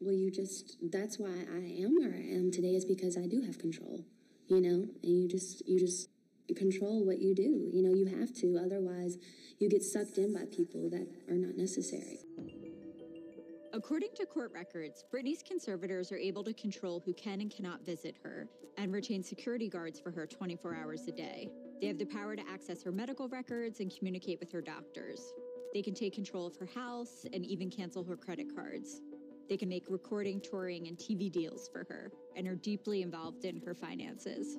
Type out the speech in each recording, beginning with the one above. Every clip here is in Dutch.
well, you just, that's why I am where I am today is because I do have control, you know, and you just, you just control what you do. You know, you have to, otherwise, you get sucked in by people that are not necessary. According to court records, Brittany's conservators are able to control who can and cannot visit her and retain security guards for her 24 hours a day. They have the power to access her medical records and communicate with her doctors. They can take control of her house and even cancel her credit cards. They can make recording, touring, and TV deals for her and are deeply involved in her finances.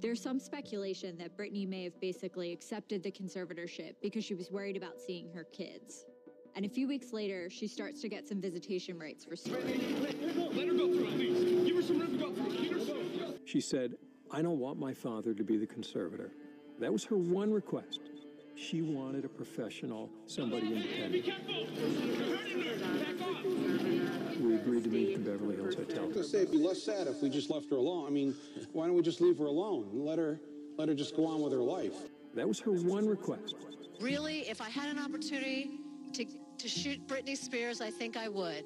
There's some speculation that Brittany may have basically accepted the conservatorship because she was worried about seeing her kids. And a few weeks later, she starts to get some visitation rights for storage. Let her go through at least. Give her some room to go through. She said, I don't want my father to be the conservator. That was her one request. She wanted a professional, somebody Be independent. careful. You're hurting her. Back off. We agreed to meet at the Beverly Hills Hotel. I gonna say it'd be less sad if we just left her alone. I mean, why don't we just leave her alone and let her let her just go on with her life? That was her one request. Really, if I had an opportunity to, to shoot Britney Spears, I think I would.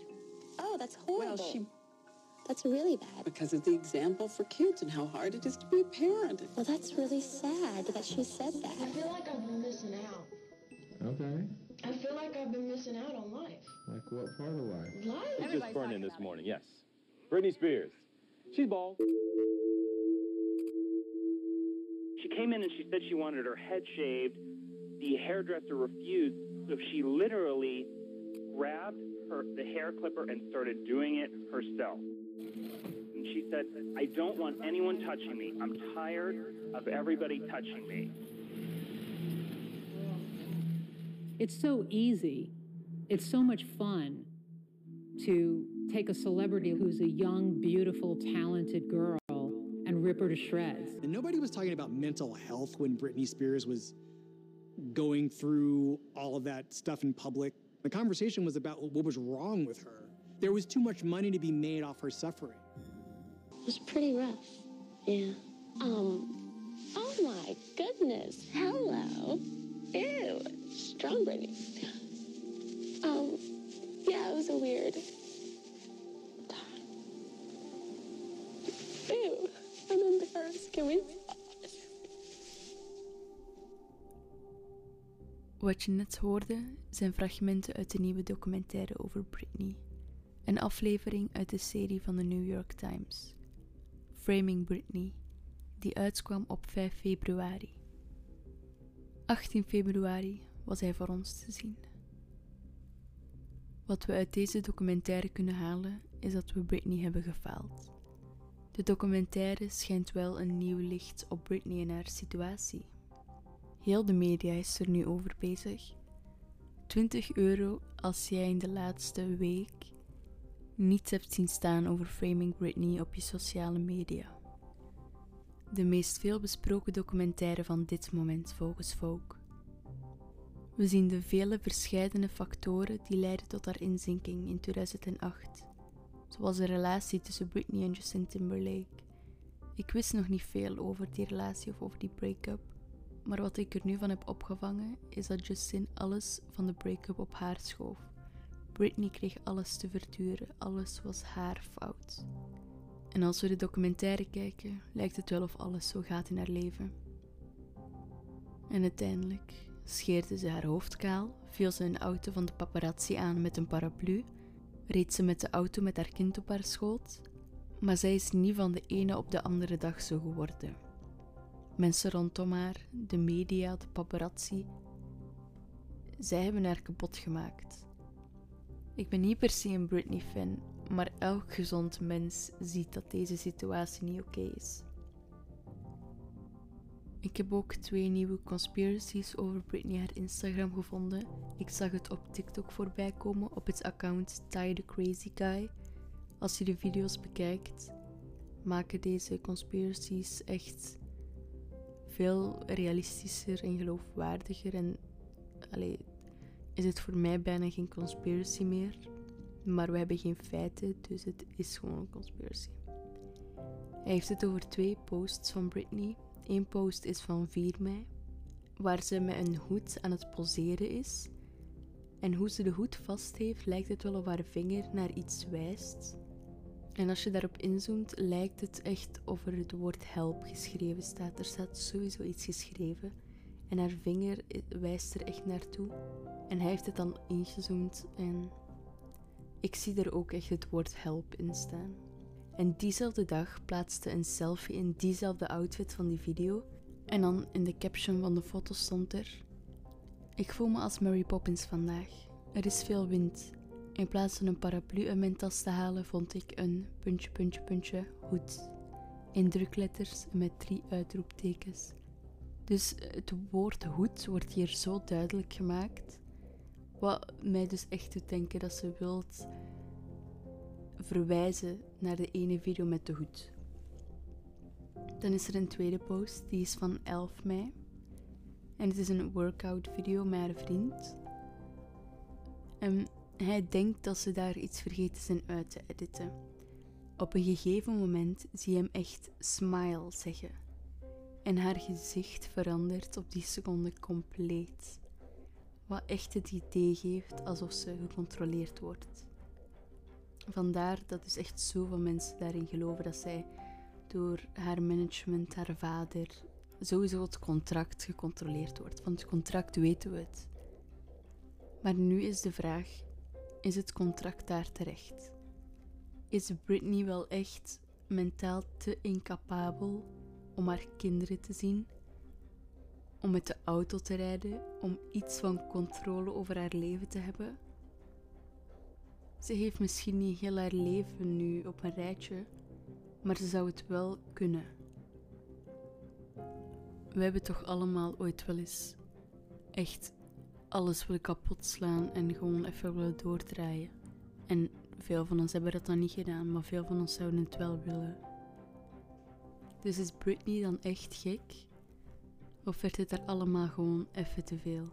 Oh, that's horrible. Well, she that's really bad. because of the example for kids and how hard it is to be a parent. Well, that's really sad that she said that. I feel like I've been missing out. Okay. I feel like I've been missing out on life. Like what part of life? Life? just burned in this morning, yes. Britney Spears. She's bald. She came in and she said she wanted her head shaved. The hairdresser refused, so she literally grabbed her the hair clipper and started doing it herself. And she said, I don't want anyone touching me. I'm tired of everybody touching me. It's so easy. It's so much fun to take a celebrity who's a young, beautiful, talented girl and rip her to shreds. And nobody was talking about mental health when Britney Spears was going through all of that stuff in public. The conversation was about what was wrong with her. There was too much money to be made off her suffering. It was pretty rough. Yeah. Um, oh my goodness. Hello. Ew. Strong Brittany. Um, yeah, it was a weird time. Ew. I'm embarrassed. Can we? Wat je net hoorde zijn fragmenten uit de nieuwe documentaire over Britney, een aflevering uit de serie van de New York Times, Framing Britney, die uitkwam op 5 februari. 18 februari was hij voor ons te zien. Wat we uit deze documentaire kunnen halen is dat we Britney hebben gefaald. De documentaire schijnt wel een nieuw licht op Britney en haar situatie. Heel de media is er nu over bezig. 20 euro als jij in de laatste week niets hebt zien staan over Framing Britney op je sociale media. De meest veelbesproken documentaire van dit moment volgens Vogue. We zien de vele verscheidene factoren die leiden tot haar inzinking in 2008, zoals de relatie tussen Britney en Justin Timberlake. Ik wist nog niet veel over die relatie of over die break-up, maar wat ik er nu van heb opgevangen is dat Justin alles van de break-up op haar schoof. Britney kreeg alles te verduren, alles was haar fout. En als we de documentaire kijken, lijkt het wel of alles zo gaat in haar leven. En uiteindelijk scheerde ze haar hoofd kaal, viel ze een auto van de paparazzi aan met een paraplu, reed ze met de auto met haar kind op haar schoot, maar zij is niet van de ene op de andere dag zo geworden. Mensen rondom haar, de media, de paparazzi, zij hebben haar kapot gemaakt. Ik ben niet per se een Britney-fan, maar elk gezond mens ziet dat deze situatie niet oké is. Ik heb ook twee nieuwe conspiracies over Britney haar Instagram gevonden. Ik zag het op TikTok voorbij komen op het account Ty the Crazy Guy. Als je de video's bekijkt, maken deze conspiracies echt veel realistischer en geloofwaardiger. En allee, is het voor mij bijna geen conspiracy meer. Maar we hebben geen feiten, dus het is gewoon een conspiracy. Hij heeft het over twee posts van Britney. Eén post is van 4 mei, waar ze met een hoed aan het poseren is. En hoe ze de hoed vast heeft, lijkt het wel of haar vinger naar iets wijst. En als je daarop inzoomt, lijkt het echt of er het woord help geschreven staat. Er staat sowieso iets geschreven. En haar vinger wijst er echt naartoe. En hij heeft het dan ingezoomd en ik zie er ook echt het woord help in staan. En diezelfde dag plaatste een selfie in diezelfde outfit van die video. En dan in de caption van de foto stond er: Ik voel me als Mary Poppins vandaag. Er is veel wind. In plaats van een paraplu in mijn tas te halen, vond ik een puntje, puntje, puntje hoed. In drukletters met drie uitroeptekens. Dus het woord hoed wordt hier zo duidelijk gemaakt. Wat mij dus echt doet denken dat ze wilt verwijzen naar de ene video met de hoed. Dan is er een tweede post, die is van 11 mei. En het is een workout video met haar vriend. En hij denkt dat ze daar iets vergeten zijn uit te editen. Op een gegeven moment zie je hem echt smile zeggen. En haar gezicht verandert op die seconde compleet. Wat echt het idee geeft alsof ze gecontroleerd wordt. Vandaar dat dus echt zoveel mensen daarin geloven dat zij door haar management, haar vader, sowieso het contract gecontroleerd wordt. Van het contract weten we het. Maar nu is de vraag: is het contract daar terecht? Is Britney wel echt mentaal te incapabel om haar kinderen te zien? Om met de auto te rijden? Om iets van controle over haar leven te hebben? Ze heeft misschien niet heel haar leven nu op een rijtje, maar ze zou het wel kunnen. We hebben toch allemaal ooit wel eens echt alles willen kapot slaan en gewoon even willen doordraaien. En veel van ons hebben dat dan niet gedaan, maar veel van ons zouden het wel willen. Dus is Britney dan echt gek? Of werd het er allemaal gewoon even te veel?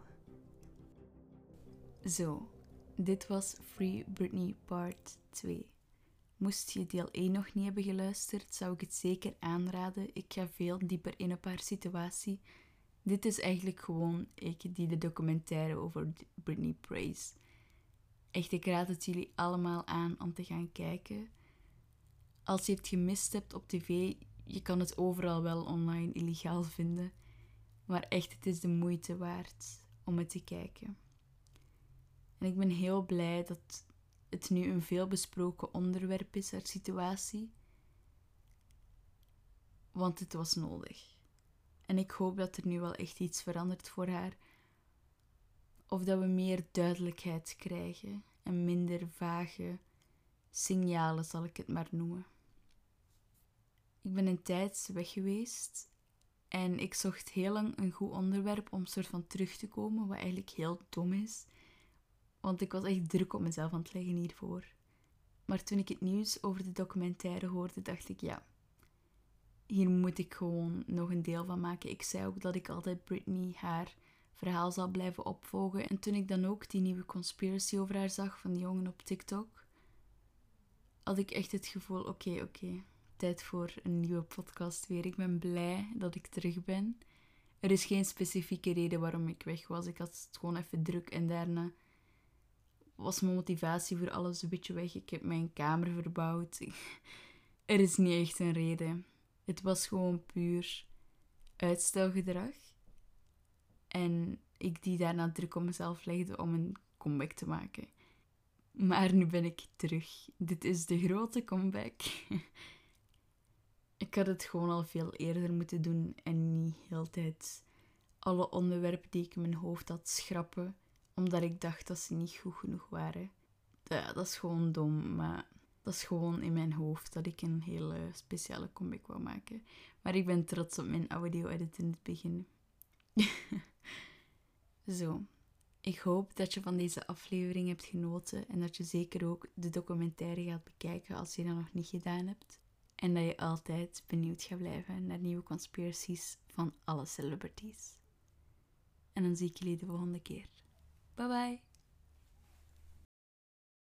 Zo, dit was Free Britney Part 2. Moest je deel 1 nog niet hebben geluisterd, zou ik het zeker aanraden. Ik ga veel dieper in op haar situatie. Dit is eigenlijk gewoon ik die de documentaire over Britney praise. Echt, ik raad het jullie allemaal aan om te gaan kijken. Als je het gemist hebt op tv, je kan het overal wel online illegaal vinden. Maar echt, het is de moeite waard om het te kijken. En ik ben heel blij dat het nu een veelbesproken onderwerp is, haar situatie. Want het was nodig. En ik hoop dat er nu wel echt iets verandert voor haar. Of dat we meer duidelijkheid krijgen en minder vage signalen, zal ik het maar noemen. Ik ben een tijd weg geweest en ik zocht heel lang een goed onderwerp om soort van terug te komen, wat eigenlijk heel dom is. Want ik was echt druk op mezelf aan het leggen hiervoor. Maar toen ik het nieuws over de documentaire hoorde, dacht ik ja, hier moet ik gewoon nog een deel van maken. Ik zei ook dat ik altijd Britney haar verhaal zal blijven opvolgen. En toen ik dan ook die nieuwe conspiracy over haar zag van die jongen op TikTok, had ik echt het gevoel: oké, oké, tijd voor een nieuwe podcast weer. Ik ben blij dat ik terug ben. Er is geen specifieke reden waarom ik weg was. Ik had het gewoon even druk en daarna was mijn motivatie voor alles een beetje weg. Ik heb mijn kamer verbouwd. er is niet echt een reden. Het was gewoon puur uitstelgedrag. En ik die daarna druk op mezelf legde om een comeback te maken. Maar nu ben ik terug. Dit is de grote comeback. ik had het gewoon al veel eerder moeten doen en niet heel tijd alle onderwerpen die ik in mijn hoofd had schrappen, omdat ik dacht dat ze niet goed genoeg waren. Ja, dat is gewoon dom, maar dat is gewoon in mijn hoofd dat ik een hele speciale comic wou maken. Maar ik ben trots op mijn audio-edit in het begin. Zo. Ik hoop dat je van deze aflevering hebt genoten en dat je zeker ook de documentaire gaat bekijken als je dat nog niet gedaan hebt. En dat je altijd benieuwd gaat blijven naar nieuwe conspiracies van alle celebrities. En dan zie ik jullie de volgende keer. Bye bye!